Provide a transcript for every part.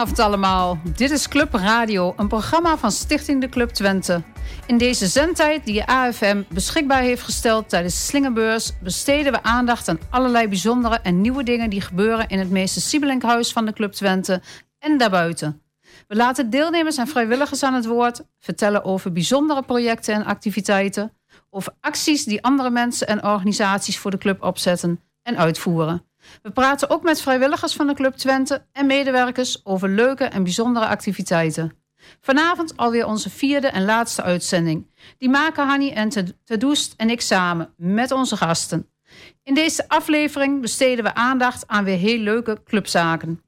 Goedenavond allemaal. Dit is Club Radio, een programma van Stichting de Club Twente. In deze zendtijd die AFM beschikbaar heeft gesteld tijdens de Slingerbeurs... besteden we aandacht aan allerlei bijzondere en nieuwe dingen... die gebeuren in het meeste Siebelinkhuis van de Club Twente en daarbuiten. We laten deelnemers en vrijwilligers aan het woord... vertellen over bijzondere projecten en activiteiten... over acties die andere mensen en organisaties voor de club opzetten en uitvoeren... We praten ook met vrijwilligers van de Club Twente en medewerkers over leuke en bijzondere activiteiten. Vanavond alweer onze vierde en laatste uitzending. Die maken Hanny en Tedoest en ik samen met onze gasten. In deze aflevering besteden we aandacht aan weer heel leuke clubzaken.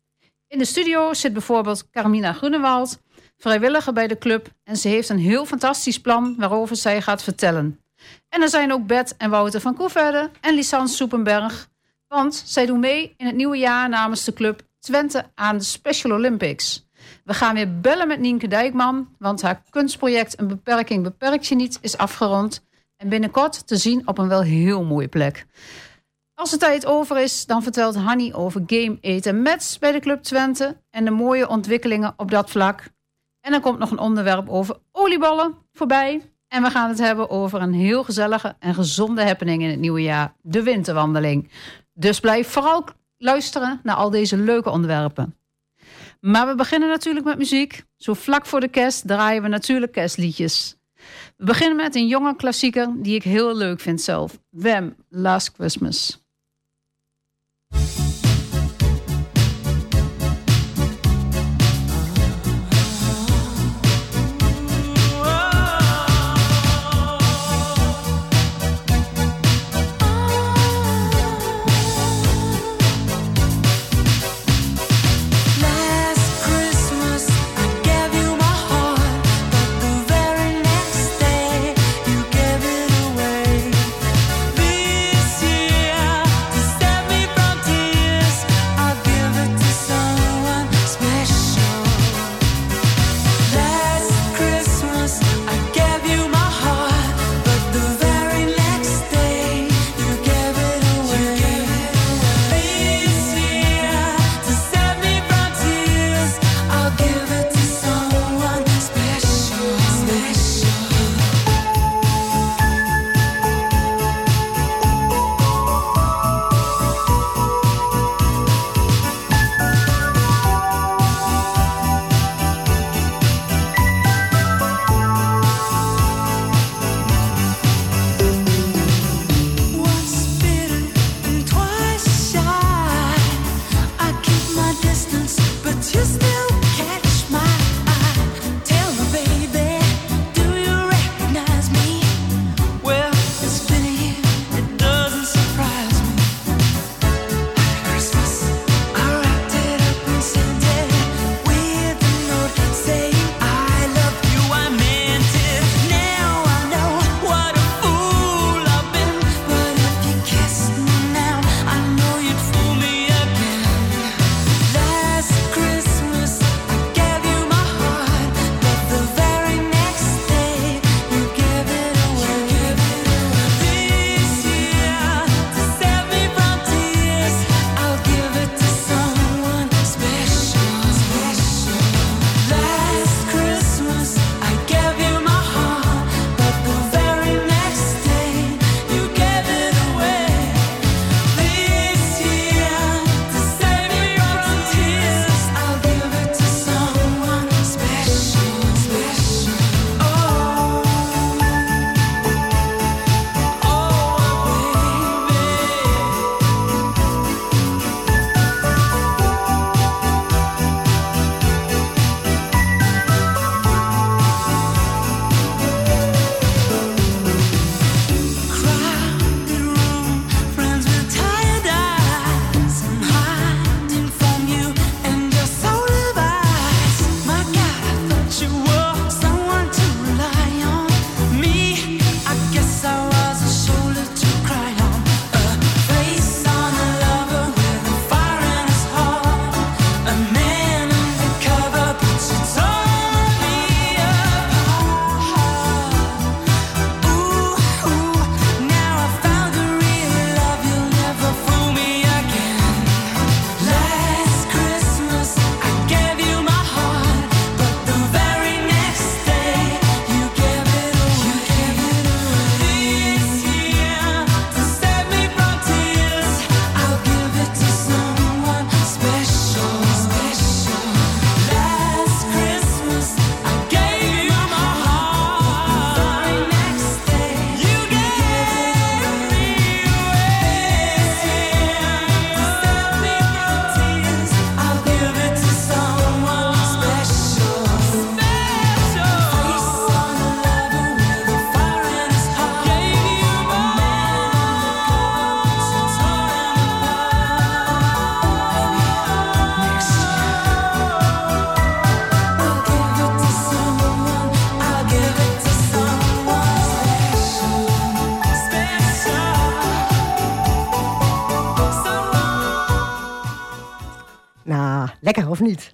In de studio zit bijvoorbeeld Carmina Groenewald, vrijwilliger bij de club... en ze heeft een heel fantastisch plan waarover zij gaat vertellen. En er zijn ook Bert en Wouter van Koeverde en Lisans Soepenberg... Want zij doen mee in het nieuwe jaar namens de club Twente aan de Special Olympics. We gaan weer bellen met Nienke Dijkman, want haar kunstproject Een beperking beperkt je niet is afgerond. En binnenkort te zien op een wel heel mooie plek. Als de tijd over is, dan vertelt Hanny over Game Eten Mets bij de Club Twente en de mooie ontwikkelingen op dat vlak. En dan komt nog een onderwerp over olieballen voorbij. En we gaan het hebben over een heel gezellige en gezonde happening in het nieuwe jaar, de winterwandeling. Dus blijf vooral luisteren naar al deze leuke onderwerpen. Maar we beginnen natuurlijk met muziek. Zo vlak voor de kerst draaien we natuurlijk kerstliedjes. We beginnen met een jonge klassieker die ik heel leuk vind zelf. Wem, Last Christmas.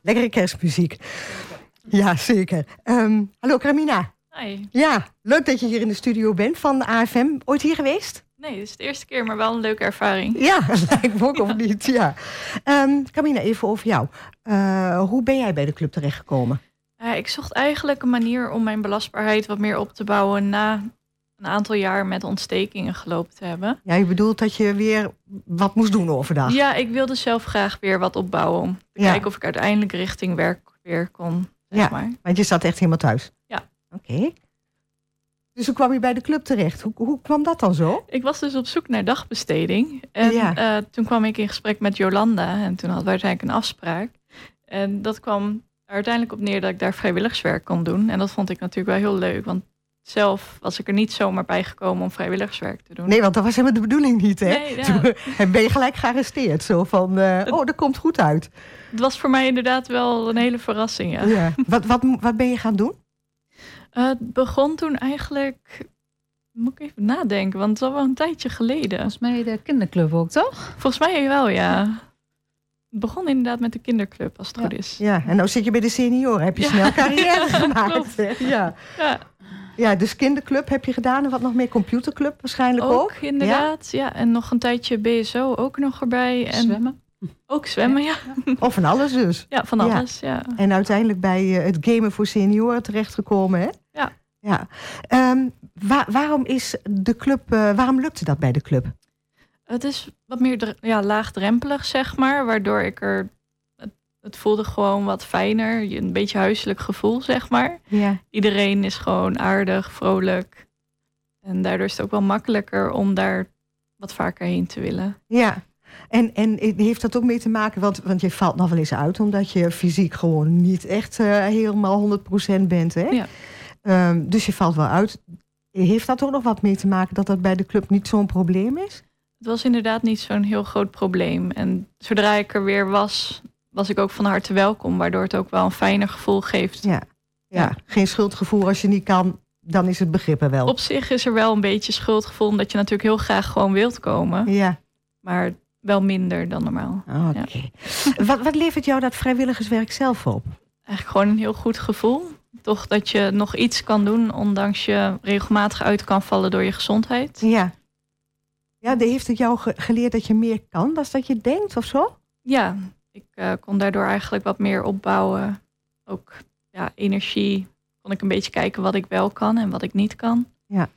Lekkere kerstmuziek. Ja, zeker. Ehm, hallo Carmina. Hi. Ja, leuk dat je hier in de studio bent van AFM. Ooit hier geweest? Nee, het is de eerste keer, maar wel een leuke ervaring. Ja, lijkt me ook of niet. Ja. Um, Carmina, even over jou. Uh, hoe ben jij bij de club terechtgekomen? Uh, ik zocht eigenlijk een manier om mijn belastbaarheid wat meer op te bouwen na een aantal jaar met ontstekingen gelopen te hebben. Ja, je bedoelt dat je weer wat moest doen overdag? Ja, ik wilde zelf graag weer wat opbouwen om te ja. kijken of ik uiteindelijk richting werk weer kon. Zeg ja, maar. want je zat echt helemaal thuis? Ja. Oké. Dus hoe kwam je bij de club terecht? Hoe, hoe kwam dat dan zo? Ik was dus op zoek naar dagbesteding. En ja. uh, toen kwam ik in gesprek met Jolanda. En toen hadden we uiteindelijk een afspraak. En dat kwam er uiteindelijk op neer dat ik daar vrijwilligerswerk kon doen. En dat vond ik natuurlijk wel heel leuk. Want zelf was ik er niet zomaar bij gekomen om vrijwilligerswerk te doen. Nee, want dat was helemaal de bedoeling niet, hè? Nee, ja. Toen ben je gelijk gearresteerd. Zo van, uh, oh, dat komt goed uit. Het was voor mij inderdaad wel een hele verrassing, ja. ja. Wat, wat, wat ben je gaan doen? Uh, het begon toen eigenlijk... Moet ik even nadenken, want het al wel een tijdje geleden. Volgens mij de kinderclub ook, toch? Volgens mij wel, ja. Het begon inderdaad met de kinderclub, als het ja. goed is. Ja, en nou zit je bij de senioren. Heb je Ja. snel carrière Ja, gemaakt. hè? Ja. Ja, ja, dus kinderclub heb je gedaan. En wat nog meer? Computerclub waarschijnlijk ook? ook inderdaad. Ja? en nog een tijdje BSO ook nog erbij. En Zwemmen. ook zwemmen, ja. Of van alles dus. Ja, van alles, ja. En uiteindelijk bij eh, het gamen voor senioren terechtgekomen, hè? Ja. ja. Ehm, wa- waarom is de club, eh, waarom lukte dat bij de club? Het is wat meer ja, laagdrempelig, zeg maar. Waardoor ik er... Het, voelde gewoon wat fijner. Een beetje huiselijk gevoel, zeg maar. Ja. Iedereen is gewoon aardig, vrolijk. En daardoor is het ook wel makkelijker om daar wat vaker heen te willen. Ja. En, en heeft dat ook mee te maken, want, want je valt nog wel eens uit, omdat je fysiek gewoon niet echt eh, helemaal 100% bent. Hè? Ja. Ehm, dus je valt wel uit. Heeft dat ook nog wat mee te maken dat dat bij de club niet zo'n probleem is? Het was inderdaad niet zo'n heel groot probleem. En zodra ik er weer was, was ik ook van harte welkom. Waardoor het ook wel een fijner gevoel geeft. Ja. Ja, Ja. geen schuldgevoel als je niet kan, dan is het begrip er wel. Op zich is er wel een beetje schuldgevoel, omdat je natuurlijk heel graag gewoon wilt komen. Ja, Maar wel minder dan normaal. oké. Wat, wat levert jou dat vrijwilligerswerk zelf op? Eigenlijk gewoon een heel goed gevoel. Toch dat je nog iets kan doen, ondanks je regelmatig uit kan vallen door je gezondheid. Ja. Ja, heeft het jou ge- geleerd dat je meer kan dan dat je denkt of zo? Ja, ik eh, kon daardoor eigenlijk wat meer opbouwen. Ook ja, energie. Kon ik een beetje kijken wat ik wel kan en wat ik niet kan. Ja.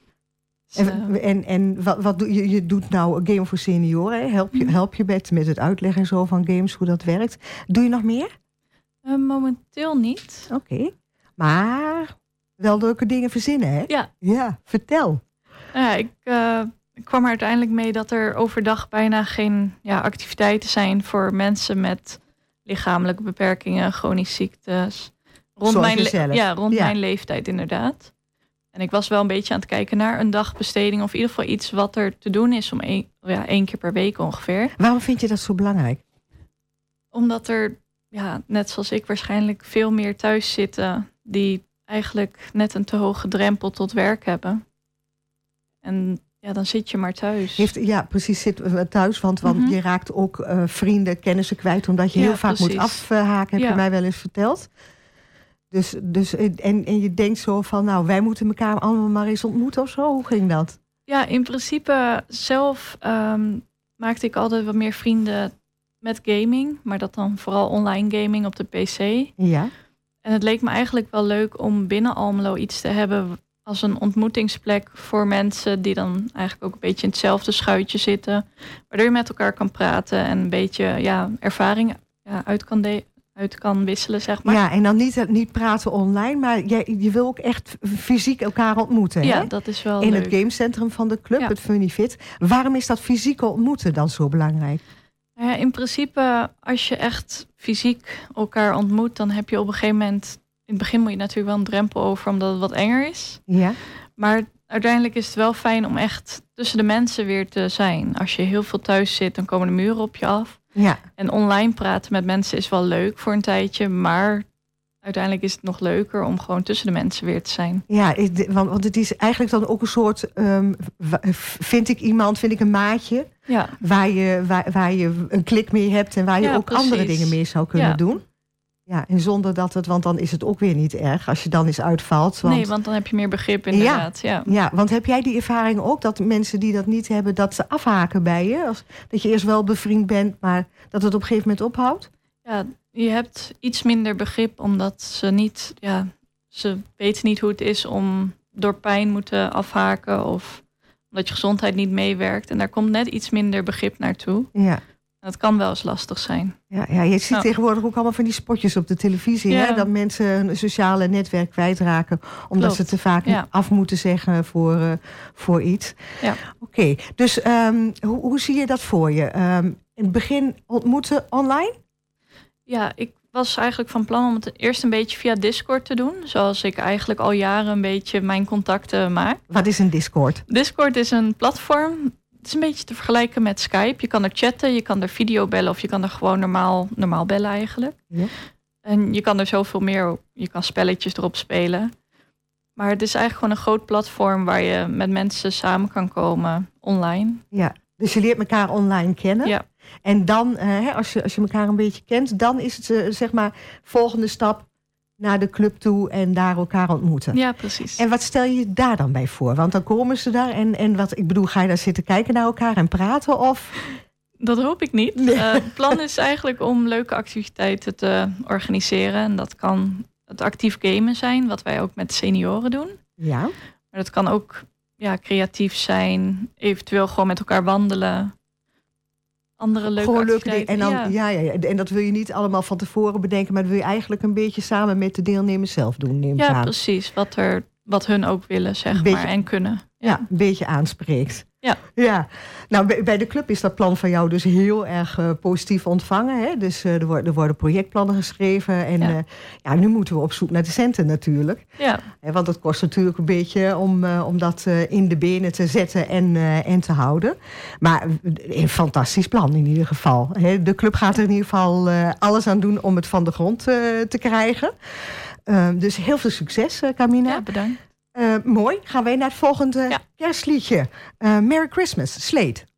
Dus, eh, En, en, en wat, wat doe je? Je doet nou een game voor senioren. Help je, Mhm. help je met, met het uitleggen en zo van games, hoe dat werkt. Doe je nog meer? eh, momenteel niet. Oké. Maar wel leuke dingen verzinnen, hè? Ja. Ja, vertel. Nou ja, ik, ik kwam er uiteindelijk mee dat er overdag bijna geen ja, activiteiten zijn voor mensen met lichamelijke beperkingen, chronische ziektes. Rond, Zoals mijn, ja, rond Ja. mijn leeftijd inderdaad. En ik was wel een beetje aan het kijken naar een dagbesteding of in ieder geval iets wat er te doen is om één, ja, één keer per week ongeveer. Waarom vind je dat zo belangrijk? Omdat er, ja, net zoals ik waarschijnlijk veel meer thuis zitten die eigenlijk net een te hoge drempel tot werk hebben. En ja, dan zit je maar thuis. Heeft, ja, precies, zit eh, thuis. Want, want Mhm. je raakt ook eh, vrienden, kennissen kwijt... omdat je Ja, heel vaak moet afhaken, heb je mij wel eens verteld. Dus, dus, en, en je denkt zo van, nou, wij moeten elkaar allemaal maar eens ontmoeten of zo. Hoe ging dat? Ja, in principe zelf ehm, maakte ik altijd wat meer vrienden met gaming. Maar dat dan vooral online gaming op de PC. Ja, En het leek me eigenlijk wel leuk om binnen Almelo iets te hebben als een ontmoetingsplek voor mensen die dan eigenlijk ook een beetje in hetzelfde schuitje zitten. Waardoor je met elkaar kan praten en een beetje ja, ervaring ja, uit, kan uit kan wisselen, zeg maar. ja en dan niet, niet praten online... maar je, je wil ook echt fysiek elkaar ontmoeten, Ja, hè? dat is wel In leuk. het gamecentrum van de club, Ja. het Funny Fit. Waarom is dat fysieke ontmoeten dan zo belangrijk? Nou Ja, in principe, als je echt fysiek elkaar ontmoet, dan heb je op een gegeven moment. In het begin moet je natuurlijk wel een drempel over, omdat het wat enger is. Ja, Maar uiteindelijk is het wel fijn om echt tussen de mensen weer te zijn. Als je heel veel thuis zit, dan komen de muren op je af. ja, En online praten met mensen is wel leuk voor een tijdje, maar uiteindelijk is het nog leuker om gewoon tussen de mensen weer te zijn. Ja, want, want het is eigenlijk dan ook een soort, um, vind ik iemand, vind ik een maatje, ja. waar, je, waar, waar je een klik mee hebt en waar je ook andere dingen mee zou kunnen ja. doen. Ja, en zonder dat het, want dan is het ook weer niet erg als je dan eens uitvalt. Want... Nee, want dan heb je meer begrip inderdaad. Ja, ja. ja, want heb jij die ervaring ook dat mensen die dat niet hebben, dat ze afhaken bij je? Als, dat je eerst wel bevriend bent, maar dat het op een gegeven moment ophoudt? Ja, je hebt iets minder begrip omdat ze niet, ja, ze weten niet hoe het is om door pijn moeten afhaken of omdat je gezondheid niet meewerkt. En daar komt net iets minder begrip naartoe. Ja. Dat kan wel eens lastig zijn. Ja, ja je ziet tegenwoordig ook allemaal van die spotjes op de televisie. Hè? Dat mensen hun sociale netwerk kwijtraken. Omdat ze te vaak af moeten zeggen voor, uh, voor iets. Ja. Oké, dus um, hoe, hoe, zie je dat voor je? Um, in het begin ontmoeten online? Ja, ik was eigenlijk van plan om het eerst een beetje via Discord te doen. Zoals ik eigenlijk al jaren een beetje mijn contacten maak. Wat is een Discord? Discord is een platform. Het is een beetje te vergelijken met Skype. Je kan er chatten, je kan er video bellen of je kan er gewoon normaal, normaal bellen eigenlijk. Ja. En je kan er zoveel meer, je kan spelletjes erop spelen. Maar het is eigenlijk gewoon een groot platform waar je met mensen samen kan komen online. Ja, dus je leert elkaar online kennen. Ja. En dan, uh, als, je, als je elkaar een beetje kent, dan is het uh, zeg maar volgende stap naar de club toe en daar elkaar ontmoeten. Ja, precies. En wat stel je daar dan bij voor? Want dan komen ze daar en, en wat, ik bedoel, ga je daar zitten kijken naar elkaar en praten of... Dat hoop ik niet. Nee. Uh, het plan is eigenlijk om leuke activiteiten te organiseren. En dat kan het actief gamen zijn, wat wij ook met senioren doen. Ja. Maar dat kan ook ja, creatief zijn, eventueel gewoon met elkaar wandelen andere leuke Gewoon leuke dingen. En, dan, ja. Ja, ja, en dat wil je niet allemaal van tevoren bedenken, maar dat wil je eigenlijk een beetje samen met de deelnemers zelf doen. Neem ja, precies. Wat, er, wat hun ook willen, zeg maar, en kunnen. Ja. een beetje aanspreekt. Ja. ja. Nou, bij de club is dat plan van jou dus heel erg uh, positief ontvangen. Hè? Dus uh, er, worden, er worden projectplannen geschreven. En ja. Uh, ja. nu moeten we op zoek naar de centen natuurlijk. Ja. want het kost natuurlijk een beetje om, om dat in de benen te zetten en, en te houden. Maar een fantastisch plan in ieder geval. Hè? De club gaat er in ieder geval alles aan doen om het van de grond te krijgen. dus heel veel succes, Camina. Ja, bedankt. Uh, mooi. Gaan wij naar het volgende ja. kerstliedje. Uh, Merry Christmas, Slate.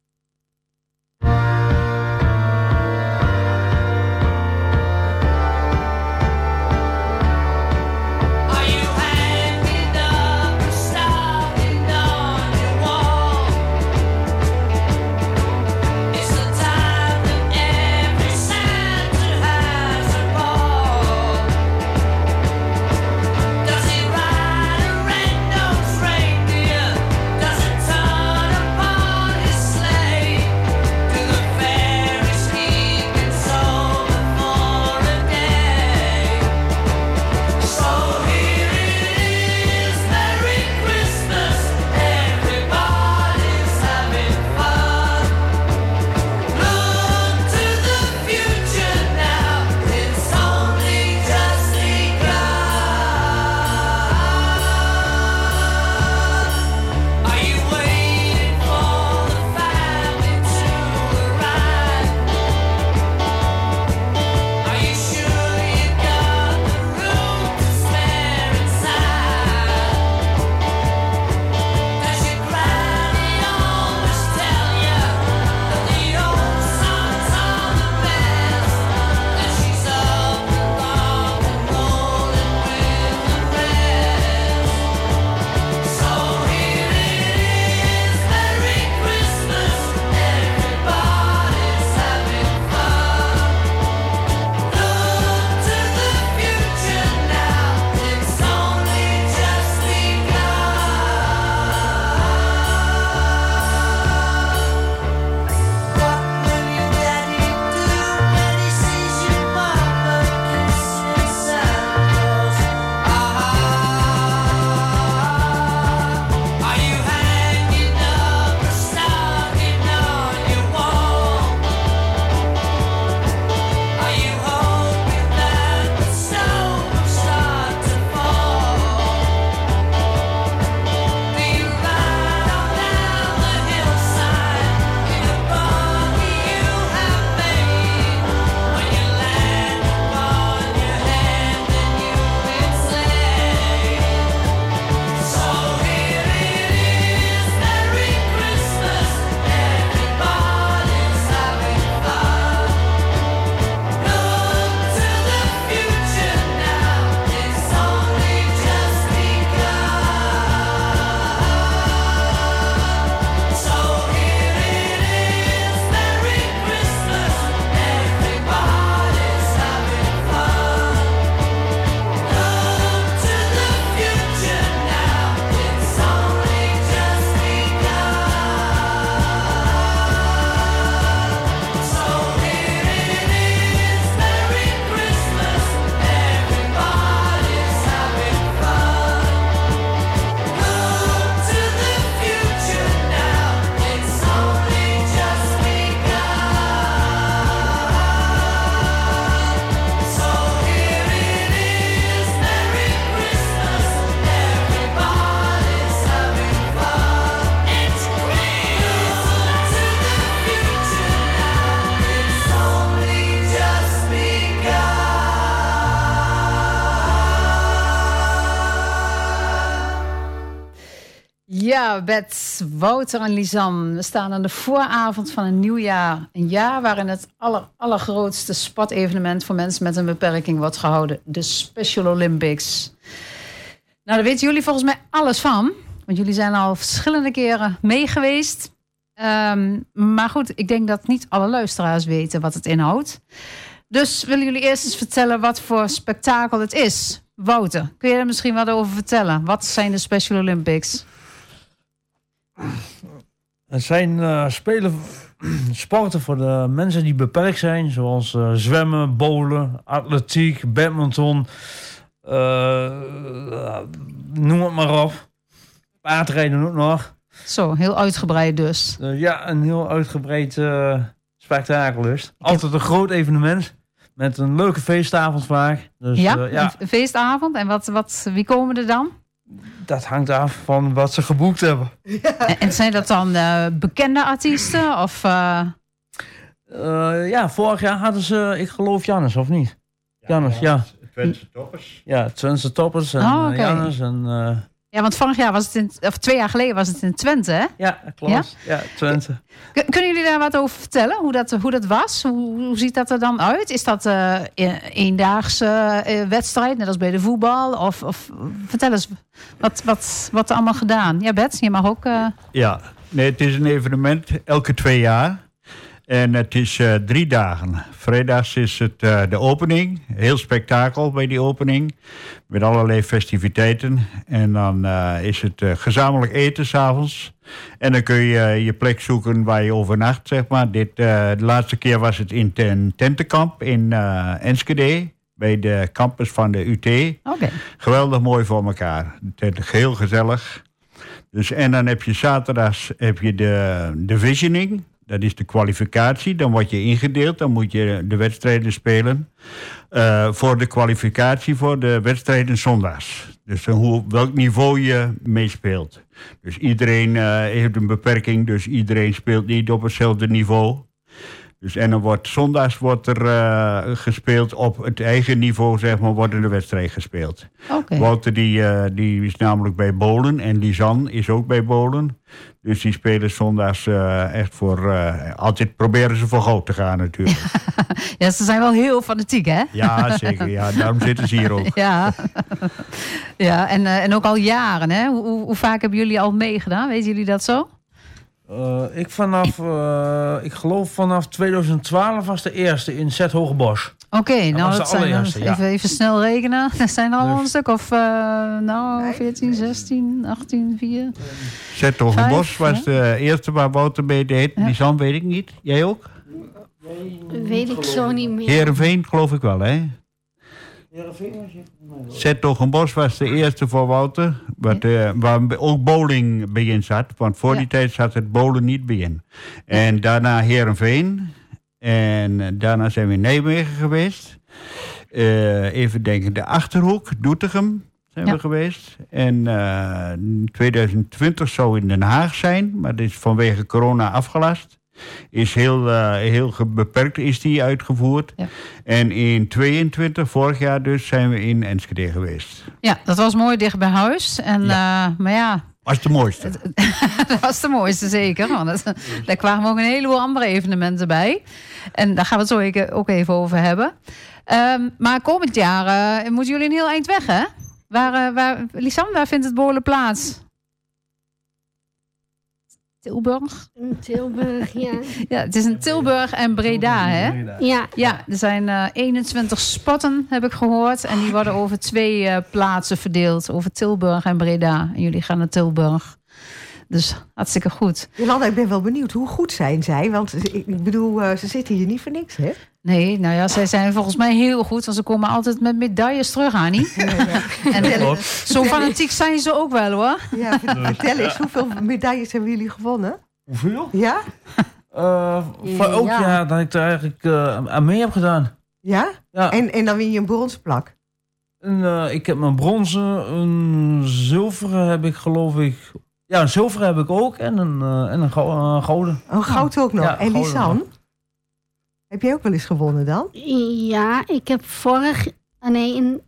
Ja, Wouter en Lisanne. We staan aan de vooravond van een nieuw jaar. Een jaar waarin het aller, allergrootste sportevenement voor mensen met een beperking wordt gehouden. De Special Olympics. Nou, daar weten jullie volgens mij alles van. Want jullie zijn al verschillende keren mee geweest. Ehm, maar goed, ik denk dat niet alle luisteraars weten wat het inhoudt. Dus willen jullie eerst eens vertellen wat voor spektakel het is? Wouter, kun je er misschien wat over vertellen? Wat zijn de Special Olympics? Het zijn uh, spelen, sporten voor de mensen die beperkt zijn, zoals uh, zwemmen, bowlen, atletiek, badminton, uh, noem het maar op. Paardrijden ook nog. Zo, heel uitgebreid dus. ja, een heel uitgebreid spektakel dus. Altijd een groot evenement. Met een leuke feestavond vaak. Dus, ja, ja, een feestavond. En wat, wat, wie komen er dan? Dat hangt af van wat ze geboekt hebben. En, zijn dat dan uh, bekende artiesten? Of, uh... Uh, ja, vorig jaar hadden ze, ik geloof Jannes, of niet? Jannes, ja. Twentse toppers. Ja, Twentse toppers en oh, okay. Jannes en... Ja, want vorig jaar was het in, of twee jaar geleden was het in Twente, hè? Ja, klopt. Ja, Twente. Kunnen jullie daar wat over vertellen? Hoe dat, hoe dat was? Hoe, hoe ziet dat er dan uit? Is dat uh, een eendaagse uh, wedstrijd, net als bij de voetbal? Of, of vertel eens, wat, wat, wat er allemaal gedaan? Ja, Bets, je mag ook... Uh... Ja, nee, het is een evenement elke twee jaar. En het is uh, drie dagen. Vrijdags is het uh, de opening. Heel spektakel bij die opening. Met allerlei festiviteiten. En dan uh, is het gezamenlijk eten s'avonds. En dan kun je je plek zoeken waar je overnacht, zeg maar. Dit, de laatste keer was het in ten tentenkamp in Enschede. Bij de campus van de UT. Okay. Geweldig mooi voor elkaar. Heel gezellig. Dus, en dan heb je zaterdags heb je de, de visioning. Dat is de kwalificatie. Dan word je ingedeeld. Dan moet je de wedstrijden spelen. Uh, voor de kwalificatie voor de wedstrijden zondags. Dus hoe, welk niveau je meespeelt. Dus iedereen uh, heeft een beperking. Dus iedereen speelt niet op hetzelfde niveau. Dus, en dan wordt zondags wordt er uh, gespeeld op het eigen niveau, zeg maar, worden de wedstrijd gespeeld. Okay. Wouter die, uh, die is namelijk bij Bolen en Lisanne is ook bij Bolen. Dus die spelen zondags uh, echt voor, altijd proberen ze voor goud te gaan natuurlijk. ja, ze zijn wel heel fanatiek hè? Ja, zeker. Ja, daarom zitten ze hier ook. ja, ja en, en ook al jaren hè? Hoe, hoe, hoe vaak hebben jullie al meegedaan? Weten jullie dat zo? Uh, ik vanaf, uh, ik geloof vanaf 2012 was de eerste in Zet Hogebos. Oké, okay, nou dat zijn dan, ja. even, even snel rekenen. Dat zijn al dus. een stuk of uh, nou 14, 16, 18, 4. Zet Hogebos was ja? de eerste waar Wouter mee deed. Ja. Die Zan weet ik niet. Jij ook? Weet ik zo niet meer. Heerenveen geloof ik wel, hè? Zettogenbos was de eerste voor Wouter. Wat, uh, waar ook bowling bij in zat. Want voor ja. die tijd zat het bowlen niet bij in. En daarna Heerenveen. En daarna zijn we in Nijmegen geweest. Uh, even denken, de Achterhoek, Doetinchem zijn ja. we geweest. En uh, 2020 zou in Den Haag zijn. Maar dat is vanwege corona afgelast is heel, uh, heel beperkt is die uitgevoerd. Ja. En in 22, vorig jaar dus, zijn we in Enschede geweest. Ja, dat was mooi dicht bij huis. En, ja. Uh, maar ja... Was de mooiste. dat was de mooiste, zeker. Want daar kwamen ook een heleboel andere evenementen bij. En daar gaan we het zo ook even over hebben. Um, maar komend jaar uh, moeten jullie een heel eind weg, hè? Waar, waar, Lisanne, waar vindt het behoorlijk plaats? Tilburg. Tilburg, ja. ja, het is in Tilburg en Breda, hè? Ja. Ja, er zijn uh, 21 spotten, heb ik gehoord. En die worden over twee uh, plaatsen verdeeld. Over Tilburg en Breda. En jullie gaan naar Tilburg. Dus hartstikke goed. Jolanda, ik ben wel benieuwd. Hoe goed zijn zij? Want ik bedoel, uh, ze zitten hier niet voor niks, hè? Nee, nou ja, zij zijn volgens mij heel goed. Want ze komen altijd met medailles terug, Annie. Ja, ja. En zo fanatiek zijn ze ook wel, hoor. Ja, vertel eens, hoeveel medailles hebben jullie gewonnen? Hoeveel? Ja? Uh, voor elk ja. jaar dat ik er eigenlijk uh, aan mee heb gedaan. Ja? ja. En, en dan win je een bronzen plak? En, uh, ik heb mijn bronzen, een zilveren heb ik geloof ik... Ja, een zilveren heb ik ook en een, en een, go een gouden. Een goud ook nog. en Lisanne? Heb jij ook wel eens gewonnen dan? Ja, ik heb vorig... Nee, in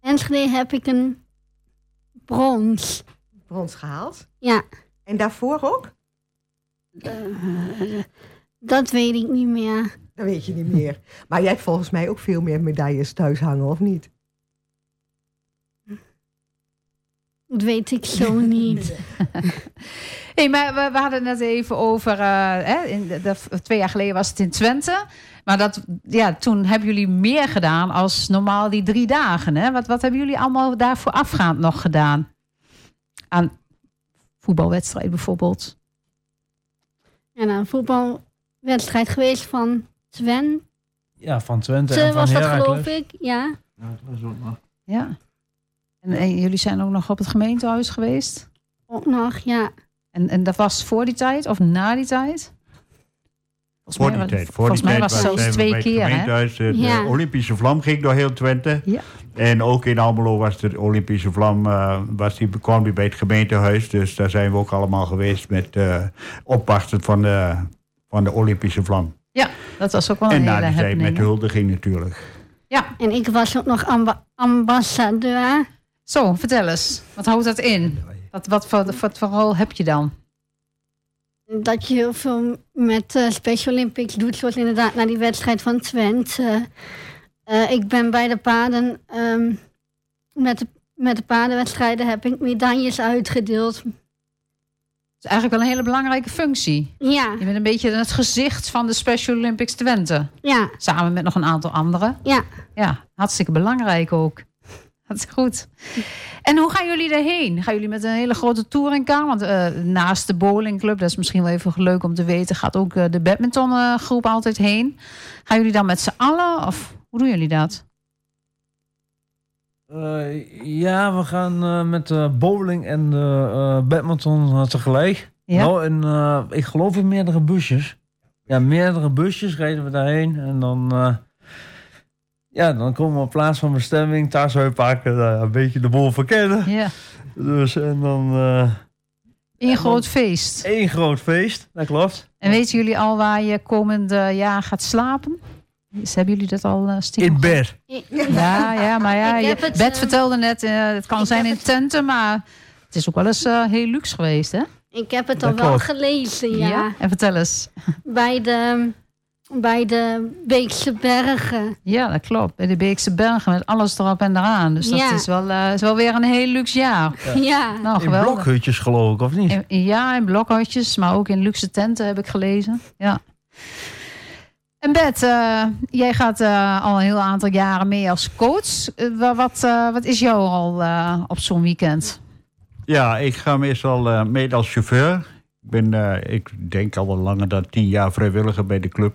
Enschede heb ik een brons. Brons gehaald? Ja. En daarvoor ook? Uh, dat weet ik niet meer. Dat weet je niet meer. Maar jij hebt volgens mij ook veel meer medailles thuis hangen, of niet? Dat weet ik zo niet. hey, maar we, we, hadden het even over. Uh, hè, in de, de, twee jaar geleden was het in Twente. Maar dat, ja, toen hebben jullie meer gedaan als normaal die drie dagen. Hè? Wat, wat hebben jullie allemaal daarvoor afgaand nog gedaan? Aan voetbalwedstrijd bijvoorbeeld. En een voetbalwedstrijd geweest van Twente. Ja, van Twente. en van was dat Heracles. geloof ik, ja. Ja, dat was ook nog. Ja. En, en, jullie zijn ook nog op het gemeentehuis geweest? Ook nog, ja. En, en dat was voor die tijd of na die tijd? Volgens voor die tijd. Voor volgens die mij tijd was het zelfs twee keer. Hè? De ja. Olympische vlam ging door heel Twente. Ja. En ook in Almelo was de Olympische vlam, uh, was die, kwam die bij het gemeentehuis. Dus daar zijn we ook allemaal geweest met uh, opwachten van de, van de Olympische vlam. Ja, dat was ook wel een en hele na die tijd met huldiging natuurlijk. Ja, En ik was ook nog amba ambassadeur. Zo, vertel eens. Wat houdt dat in? Wat, wat, voor, wat voor rol heb je dan? Dat je heel veel met uh, Special Olympics doet, zoals inderdaad naar die wedstrijd van Twente. Uh, ik ben bij de paarden, um, met, de, met de paardenwedstrijden heb ik medailles uitgedeeld. Dat is eigenlijk wel een hele belangrijke functie. Ja. Je bent een beetje het gezicht van de Special Olympics Twente. Ja. Samen met nog een aantal anderen. Ja. Ja, hartstikke belangrijk ook. Dat is goed. En hoe gaan jullie erheen? Gaan jullie met een hele grote touringcar? Want uh, naast de bowlingclub, dat is misschien wel even leuk om te weten, gaat ook uh, de badmintongroep altijd heen. Gaan jullie dan met z'n allen of hoe doen jullie dat? Uh, ja, we gaan met de bowling en de badminton tegelijk. Ja? Nou, en ik geloof in meerdere busjes. Ja, meerdere busjes rijden we daarheen. En dan, ja, dan komen we op plaats van bestemming, thuis uitpakken, een beetje de boel verkennen. Ja. Dus en dan... Eén groot feest. Eén groot feest, dat klopt. En weten jullie al waar je komend jaar gaat slapen? Dus hebben jullie dat al uh, stiekem? In bed. Ja, ja, maar ja, je, het, Bed uh, vertelde net, uh, het kan zijn in tenten, maar het is ook wel eens uh, heel luxe geweest, hè? Ik heb het al wel gelezen, ja. Ja? En vertel eens. Bij de, bij de Beekse Bergen. Ja, dat klopt. Bij de Beekse Bergen met alles erop en eraan. Dus dat Ja. is, wel, eh, is wel weer een heel luxe jaar. Ja. Nou, In blokhutjes geloof ik, of niet? In- ja, in blokhutjes, maar ook in luxe tenten heb ik gelezen. Ja. En Bet, eh, jij gaat eh, al een heel aantal jaren mee als coach. Wa- wat, eh, wat is jouw rol eh, op zo'n weekend? Ja, ik ga meestal uh, mee als chauffeur. Ik ben, uh, ik denk al wel langer dan tien jaar vrijwilliger bij de club.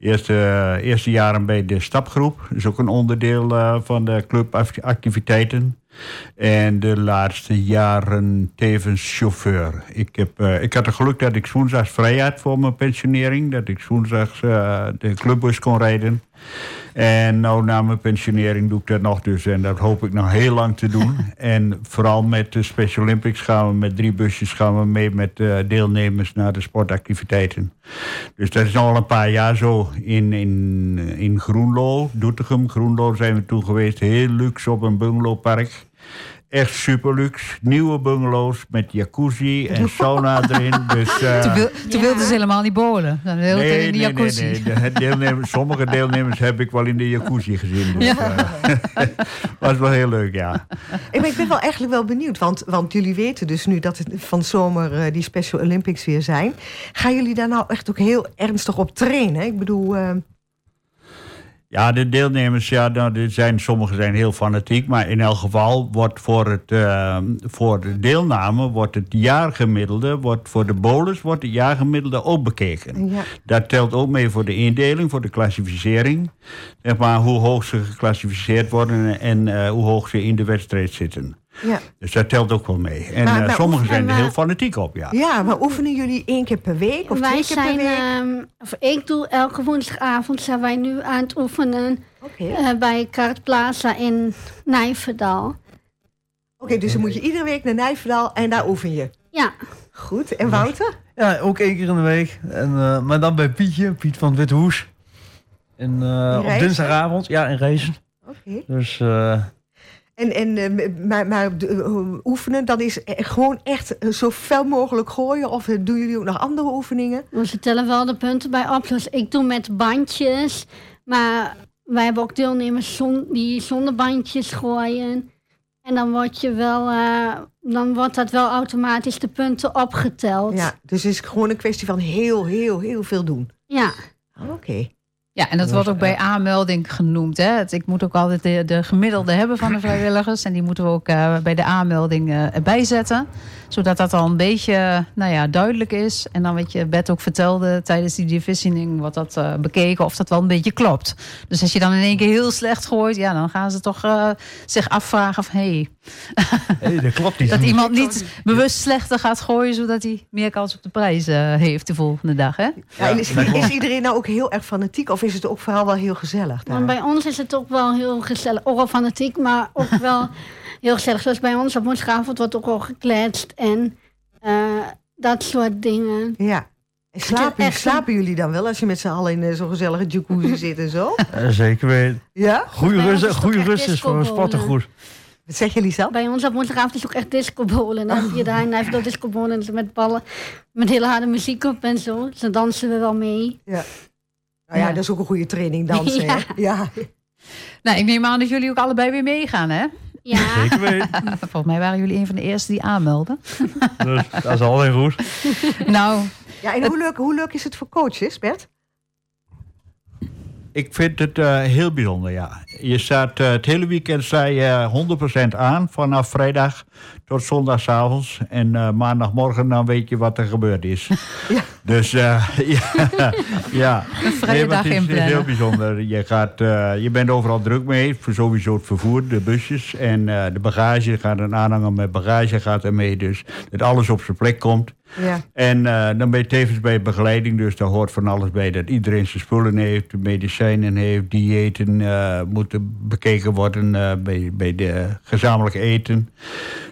Eerste, uh, eerste jaren bij de stapgroep. Dat is ook een onderdeel uh, van de clubactiviteiten. En de laatste jaren tevens chauffeur. Ik, heb, uh, ik had het geluk dat ik woensdags vrij had voor mijn pensionering. Dat ik woensdags uh, de clubbus kon rijden. En nou na mijn pensionering doe ik dat nog dus. En dat hoop ik nog heel lang te doen. en vooral met de Special Olympics gaan we met drie busjes gaan we mee met uh, deelnemers naar de sportactiviteiten. Dus dat is al een paar jaar zo. In, in, in Groenlo, Doetinchem, Groenlo zijn we toen geweest. Heel luxe op een bungalowpark. Echt super luxe. Nieuwe bungalows met jacuzzi en sauna erin. Dus, uh, Toen, wil, toen wilden ze helemaal niet bowlen. Dan wilden Nee, in de nee, jacuzzi. nee, nee. De deelnemers, sommige deelnemers heb ik wel in de jacuzzi gezien. Dus, Ja. uh, was wel heel leuk, ja. Ik ben, ik ben wel eigenlijk wel benieuwd, want, want jullie weten dus nu dat het van zomer uh, die Special Olympics weer zijn. Gaan jullie daar nou echt ook heel ernstig op trainen? Ik bedoel, uh... Ja, de deelnemers, ja, nou, er zijn, sommigen zijn heel fanatiek. Maar in elk geval wordt voor, het, uh, voor de deelname wordt het jaargemiddelde, wordt voor de bowlers wordt het jaargemiddelde ook bekeken. Ja. Dat telt ook mee voor de indeling, voor de klassificering. Zeg maar hoe hoog ze geclassificeerd worden en uh, hoe hoog ze in de wedstrijd zitten. Ja. Dus dat telt ook wel mee. En Maar- uh, maar sommigen zijn er we- heel fanatiek op, ja. ja, maar oefenen jullie één keer per week of Wij twee keer per zijn, week? ehm, of ik doe elke woensdagavond zijn wij nu aan het oefenen Oké, eh, bij Kart Plaza in Nijverdal. Oké, dus dan moet je iedere week naar Nijverdal en daar oefen je. Ja, Goed, en Wouter? Ja, ook één keer in de week. En, uh, maar dan bij Pietje, Piet van het Witte Hoes. En, uh, op dinsdagavond, ja, in Reizen. Oké. Dus uh, En En, en, maar, maar oefenen, dan is gewoon echt zo fel mogelijk gooien? Of doen jullie ook nog andere oefeningen? We tellen wel de punten bij op. Dus ik doe met bandjes. Maar wij hebben ook deelnemers die zonder bandjes gooien. En dan, word je wel, uh, dan wordt dat wel automatisch de punten opgeteld. Ja, dus het is gewoon een kwestie van heel, heel, heel veel doen. Ja. Oké. Ja, en dat wordt ook bij aanmelding genoemd. Hè? Ik moet ook altijd de, de gemiddelde hebben van de vrijwilligers. En die moeten we ook uh, bij de aanmelding uh, bijzetten. Zodat dat al een beetje nou ja, duidelijk is. En dan wat je Bert ook vertelde tijdens die divisioning... wordt dat uh, bekeken of dat wel een beetje klopt. Dus als je dan in één keer heel slecht gooit... ja, dan gaan ze toch zich afvragen van... hé, hey, dat klopt niet. dat iemand niet bewust slechter gaat gooien... zodat hij meer kans op de prijs heeft de volgende dag. Hè? Ja, is, is, iedereen nou ook heel erg fanatiek... of is het ook vooral wel heel gezellig daar? bij ons is het ook wel heel gezellig. Ook wel fanatiek, maar ook wel heel gezellig. Zoals bij ons op woensdagavond wordt ook al gekletst en uh, dat soort dingen. Ja. En slapen, slapen jullie dan wel als je met z'n allen in zo'n gezellige jacuzzi zit en zo? zeker weten. Ja? Goede rust, goede rust is voor een sportengoed. Wat zeg je, Lisa? Bij ons op woensdagavond is ook echt discobolen. Dan heb je daar en heeft dat discobolen met ballen. Met hele harde muziek op en zo. Dus dan dansen we wel mee. Ja. Nou ja, dat is ook een goede training dansen. ja. ja. Nou, ik neem aan dat jullie ook allebei weer meegaan, hè? Ja. Zeker weten. Volgens mij waren jullie een van de eerste die aanmelden. Dus dat is alweer goed. nou. Ja, en hoe leuk, hoe leuk is het voor coaches, Bert? Ik vind het uh, heel bijzonder, ja. Je staat, uh, het hele weekend sta je 100% aan, vanaf vrijdag tot zondagavond. En maandagmorgen dan weet je wat er gebeurd is. Ja. Dus ja, ja. Een vrije dag in Het is heel bijzonder. Je, gaat, je bent overal druk mee. Voor sowieso het vervoer, de busjes en de bagage. gaat een aanhanger met bagage gaat er mee. Dus dat alles op zijn plek komt. Ja. En dan ben je tevens bij begeleiding. Dus daar hoort van alles bij. Dat iedereen zijn spullen heeft, medicijnen heeft, diëten uh, moeten bekeken worden uh, bij, bij de gezamenlijk eten.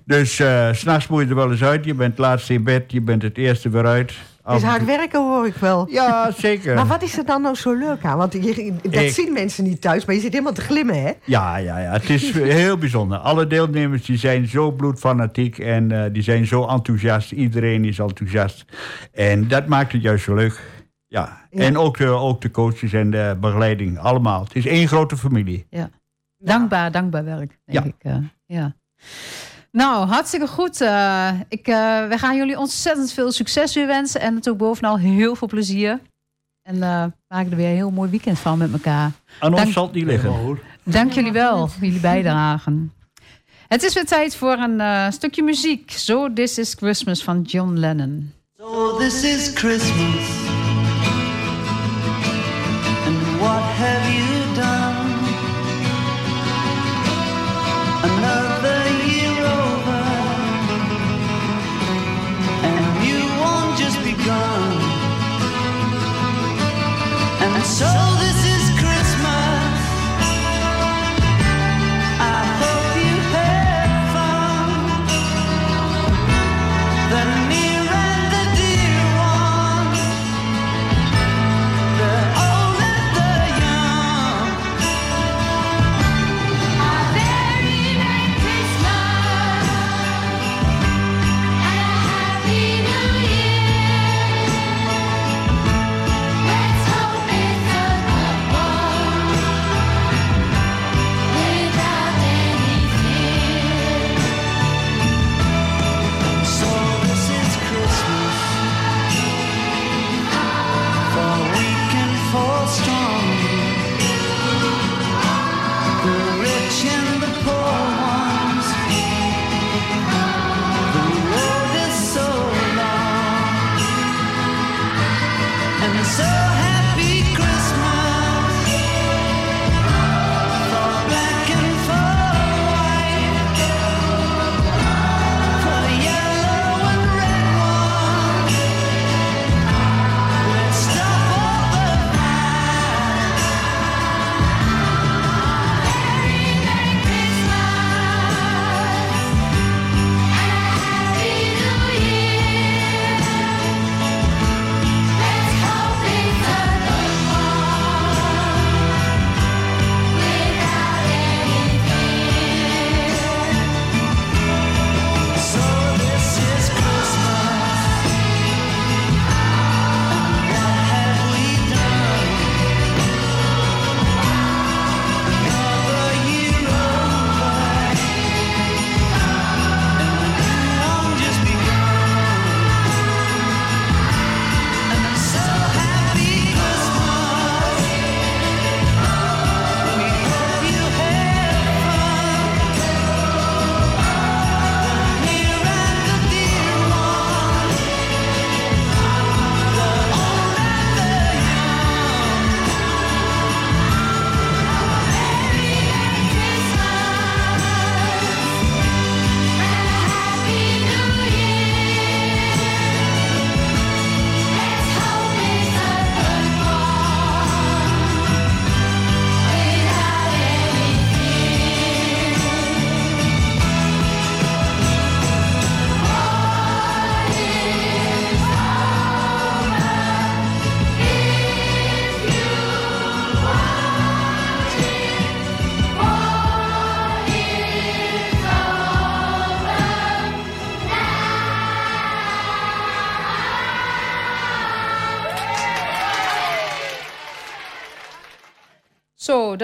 Dus uh, s'nachts moet je er wel eens uit. Je bent laatst in bed, je bent het eerste weer uit. Het is hard werken hoor ik wel. Ja, zeker. maar wat is er dan nou zo leuk aan? Want je, dat zien mensen niet thuis, maar je zit helemaal te glimmen, hè? Ja, ja, ja. Het is heel bijzonder. Alle deelnemers die zijn zo bloedfanatiek en uh, die zijn zo enthousiast. Iedereen is enthousiast. En dat maakt het juist zo leuk. Ja. ja. En ook de, ook de coaches en de begeleiding, allemaal. Het is één grote familie. Ja. Dankbaar, dankbaar werk, denk ja. ik. Uh, ja. Nou, hartstikke goed. Uh, ik, uh, we gaan jullie ontzettend veel succes weer wensen. En natuurlijk bovenal heel veel plezier. En uh, maken er weer een heel mooi weekend van met elkaar. Aan ons zal het niet liggen. Dank jullie wel voor jullie bijdragen. Het is weer tijd voor een stukje muziek. So This Is Christmas van John Lennon. So this is Christmas.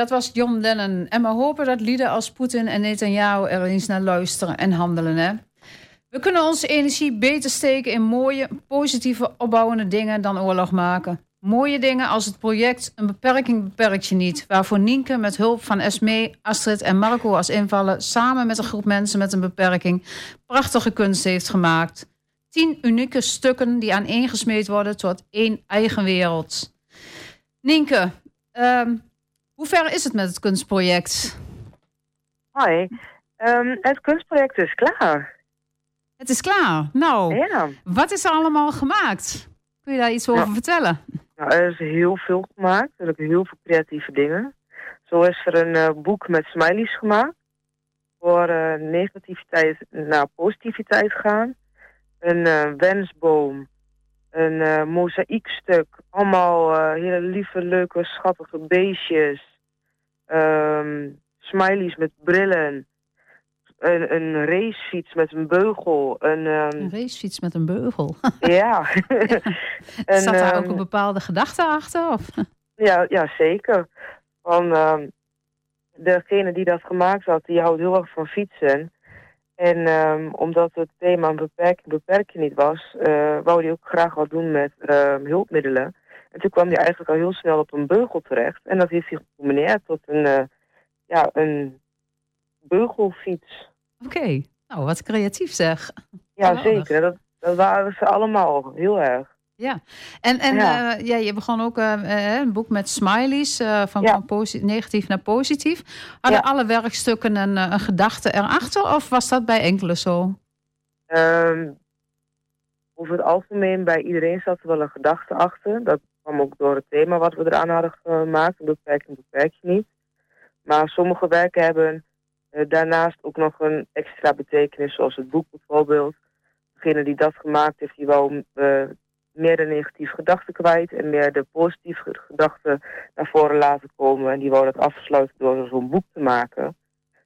Dat was John Lennon. En we hopen dat lieden als Poetin en Netanyahu er eens naar luisteren en handelen. Hè? We kunnen onze energie beter steken in mooie, positieve, opbouwende dingen dan oorlog maken. Mooie dingen als het project Een beperking beperkt je niet. Waarvoor Nienke met hulp van Esmee, Astrid en Marco als invallen... samen met een groep mensen met een beperking prachtige kunst heeft gemaakt. Tien unieke stukken die aaneengesmeed worden tot één eigen wereld. Nienke, ehm, hoe ver is het met het kunstproject? Hoi. Ehm, het kunstproject is klaar. Het is klaar. Nou, Ja. wat is er allemaal gemaakt? Kun je daar iets over vertellen? Nou, er is heel veel gemaakt. Er zijn heel veel creatieve dingen. Zo is er een eh, boek met smileys gemaakt. Voor eh, negativiteit naar positiviteit gaan. Een eh, wensboom. Een eh mozaïekstuk. Allemaal eh, hele lieve, leuke, schattige beestjes. Ehm, smileys met brillen. Een, een racefiets met een beugel. Een, ehm, Een racefiets met een beugel. ja. En, Zat daar ook ehm, een bepaalde gedachte achter? Of? Ja, ja zeker. Van, degene die dat gemaakt had, die houdt heel erg van fietsen. En ehm, omdat het thema een beperking niet was, eh, wou hij ook graag wat doen met ehm, hulpmiddelen. En toen kwam hij eigenlijk al heel snel op een beugel terecht. En dat heeft hij gecombineerd tot een, eh, ja, een beugelfiets. Oké, nou wat creatief zeg. Ja, zeker. Dat, dat waren ze allemaal heel erg. Ja, en, en Ja. ja. ja, je begon ook eh, eh, een boek met smileys, eh, van, Ja. van negatief naar positief. Hadden Ja. alle werkstukken een, eh, een gedachte erachter of was dat bij enkele zo? Ehm, over het algemeen, bij iedereen zat er wel een gedachte achter. Dat kwam ook door het thema wat we eraan hadden gemaakt. Een beperking beperk je niet. Maar sommige werken hebben eh, daarnaast ook nog een extra betekenis, zoals het boek bijvoorbeeld. Degene die dat gemaakt heeft, die wou eh, meer de negatieve gedachten kwijt en meer de positieve gedachten naar voren laten komen. En die wou dat afsluiten door zo'n boek te maken.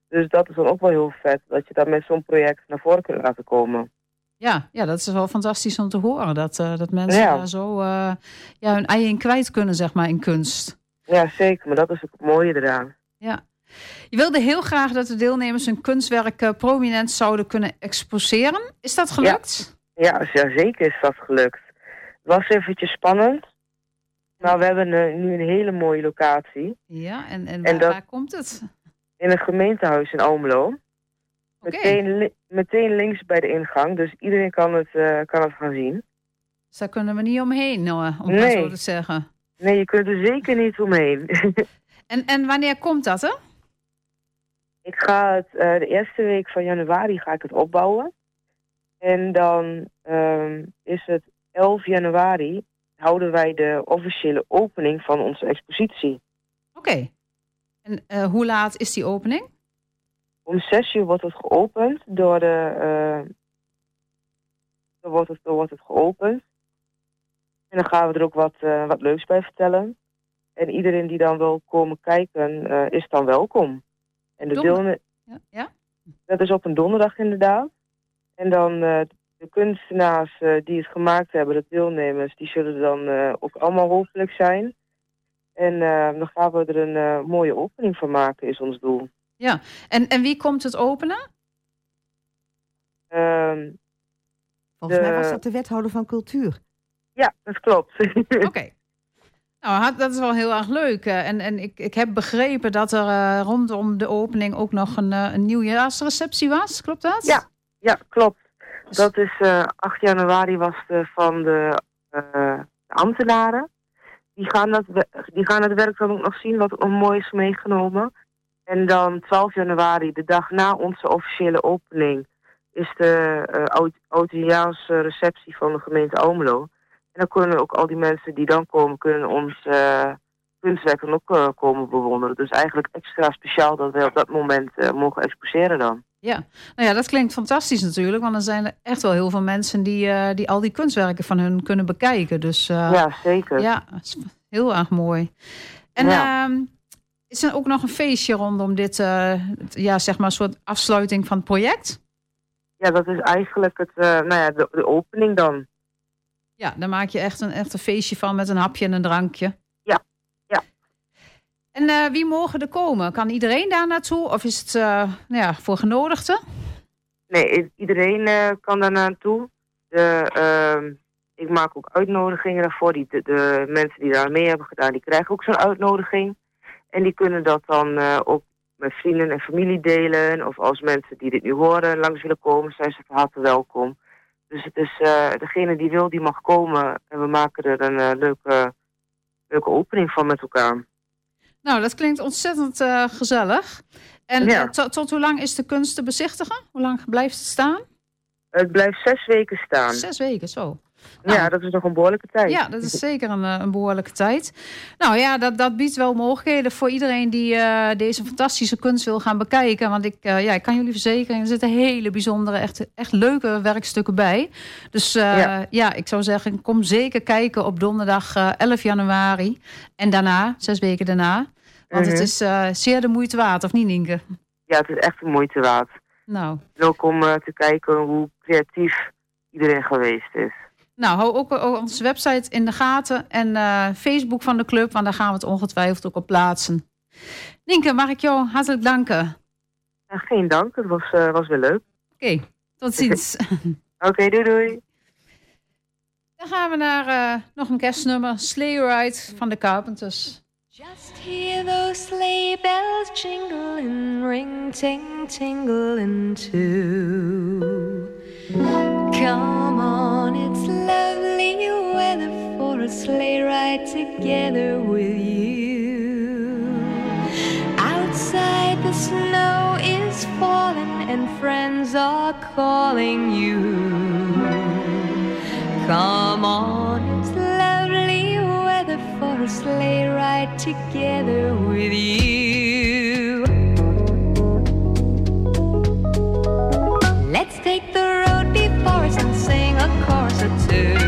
Dus dat is dan ook wel heel vet, dat je dat met zo'n project naar voren kunt laten komen. Ja, ja, dat is wel fantastisch om te horen. Dat, eh, dat mensen Ja. daar zo eh, ja, hun ei in kwijt kunnen, zeg maar, in kunst. Ja, zeker. Maar dat is ook het mooie eraan. Ja. Je wilde heel graag dat de deelnemers hun kunstwerk eh, prominent zouden kunnen exposeren. Is dat gelukt? Ja, ja, zeker is dat gelukt. Was eventjes spannend. Maar we hebben eh, nu een hele mooie locatie. Ja, en, en, En waar, dat- waar komt het? In een gemeentehuis in Almelo. Meteen, meteen links bij de ingang. Dus iedereen kan het, eh, kan het gaan zien. Dus daar kunnen we niet omheen, eh, om Nee. zo te zeggen. Nee, je kunt er zeker niet omheen. En, en wanneer komt dat, hè? ik ga het eh, de eerste week van januari ga ik het opbouwen. En dan ehm, is het 11 januari houden wij de officiële opening van onze expositie. Oké. En eh, hoe laat is die opening? Om zes uur wordt het geopend door de. eh, dan wordt het, dan wordt het geopend. En dan gaan we er ook wat, eh, wat leuks bij vertellen. En iedereen die dan wil komen kijken, is dan welkom. En de Donder- deelne- Ja? ja? dat is op een donderdag inderdaad. En dan de kunstenaars eh, die het gemaakt hebben, de deelnemers, die zullen dan eh, ook allemaal hopelijk zijn. En eh, dan gaan we er een eh, mooie opening van maken, is ons doel. ja. En, en wie komt het openen? Ehm, Volgens mij was dat de wethouder van cultuur. ja, dat klopt. Oké. Nou, dat is wel heel erg leuk. eh, En, en ik, ik heb begrepen dat er eh, rondom de opening ook nog een, een nieuwjaarsreceptie was. Klopt dat? Ja. Ja, klopt. Dat is eh 8 januari was de van de, eh, de ambtenaren. Die gaan, dat, die gaan het werk dan ook nog zien, wat ook nog mooi is meegenomen. En dan 12 januari, de dag na onze officiële opening, is de eh oud- oudejaarsreceptie receptie van de gemeente Almelo. En dan kunnen ook al die mensen die dan komen, kunnen ons eh kunstwerken ook eh, komen bewonderen. Dus eigenlijk extra speciaal dat wij op dat moment eh, mogen exposeren dan. Ja. Nou ja, dat klinkt fantastisch natuurlijk. Want er zijn er echt wel heel veel mensen die, eh, die al die kunstwerken van hun kunnen bekijken. Dus eh, ja, zeker. ja, heel erg mooi. En Ja. ehm, is er ook nog een feestje rondom dit, eh, ja, zeg maar, soort afsluiting van het project? Ja, dat is eigenlijk het, nou ja, de, de opening dan. Ja, daar maak je echt een, echt een feestje van met een hapje en een drankje. En eh, wie mogen er komen? Kan iedereen daar naartoe? Of is het eh, nou ja, voor genodigden? Nee, iedereen eh, kan daar naartoe. De, ehm, ik maak ook uitnodigingen daarvoor. Die, de, mensen die daar mee hebben gedaan, die krijgen ook zo'n uitnodiging. En die kunnen dat dan ook met vrienden en familie delen. Of als mensen die dit nu horen langs willen komen, zijn ze van harte welkom. Dus het is degene die wil, die mag komen. En we maken er een leuke opening van met elkaar. Nou, dat klinkt ontzettend eh, gezellig. En Ja. eh, tot, tot hoe lang is de kunst te bezichtigen? Hoe lang blijft het staan? Het blijft zes weken staan. Zes weken, zo. Ja, dat is nog een behoorlijke tijd. Ja, dat is zeker een, eh, een behoorlijke tijd. Nou ja, dat, dat biedt wel mogelijkheden voor iedereen die eh, deze fantastische kunst wil gaan bekijken. Want ik, eh, ja, ik kan jullie verzekeren, er zitten hele bijzondere, echt, echt leuke werkstukken bij. Dus ja. Ja. ik zou zeggen, kom zeker kijken op donderdag eh, 11 januari. En daarna, zes weken daarna. Want het Mhm. is zeer de moeite waard, of niet Nienke? Ja, het is echt de moeite waard. Nou, En ook om te kijken hoe creatief iedereen geweest is. Nou, hou ook ook onze website in de gaten en eh, Facebook van de club, want daar gaan we het ongetwijfeld ook op plaatsen. Nienke, mag ik jou hartelijk danken? En geen dank, het was, eh, was weer leuk. Oké, tot ziens. Oké, doei doei. Dan gaan we naar eh, nog een kerstnummer, Sleigh Ride van de Carpenters. Just hear those sleigh bells jingling, ring ting tingling too. Come on, it's lovely weather for a sleigh ride together with you. Outside the snow is falling and friends are calling you. Come on, it's lovely weather for a sleigh ride together with you. Let's take the road before us and sing a chorus or two.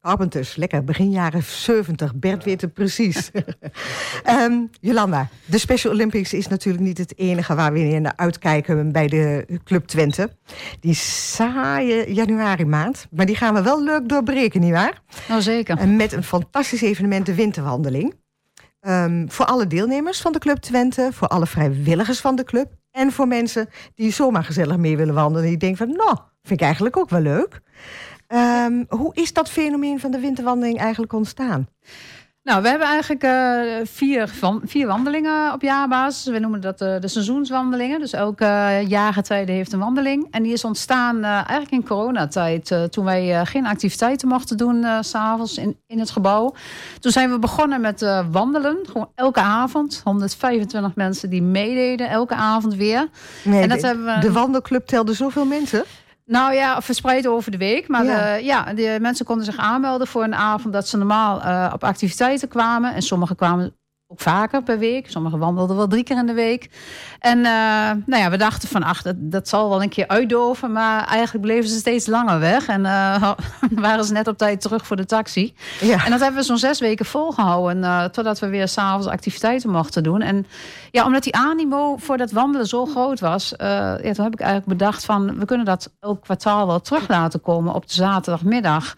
Carpenters, lekker. Begin jaren 70. Bert weet het precies. Ehm, Jolanda, de Special Olympics is natuurlijk niet het enige waar we naar uitkijken bij de Club Twente. Die saaie januari maand. Maar die gaan we wel leuk doorbreken, nietwaar? Nou zeker. En met een fantastisch evenement, de Winterwandeling. Ehm, voor alle deelnemers van de Club Twente, voor alle vrijwilligers van de club. En voor mensen die zomaar gezellig mee willen wandelen. Die denken van, nou, vind ik eigenlijk ook wel leuk. Ehm, hoe is dat fenomeen van de winterwandeling eigenlijk ontstaan? Nou, we hebben eigenlijk uh, vier, van, vier wandelingen op jaarbasis. We noemen dat uh, de seizoenswandelingen. Dus elke uh, jaargetijde heeft een wandeling. En die is ontstaan eigenlijk in coronatijd. toen wij geen activiteiten mochten doen s s'avonds in, in het gebouw. Toen zijn we begonnen met wandelen. Gewoon elke avond. 125 mensen die meededen elke avond weer. Nee, en dat de, hebben we... de wandelclub telde zoveel mensen? Nou ja, verspreid over de week. Maar ja. De, ja, de mensen konden zich aanmelden voor een avond dat ze normaal uh, op activiteiten kwamen. En sommigen kwamen ook vaker per week. Sommigen wandelden wel drie keer in de week. En uh, nou ja, we dachten van, ach, dat, dat zal wel een keer uitdoven. Maar eigenlijk bleven ze steeds langer weg. En uh, waren ze net op tijd terug voor de taxi. Ja. En dat hebben we zo'n zes weken volgehouden. Uh, totdat we weer s'avonds activiteiten mochten doen. En ja, omdat die animo voor dat wandelen zo groot was... ja, toen heb ik eigenlijk bedacht van... we kunnen dat elk kwartaal wel terug laten komen op de zaterdagmiddag.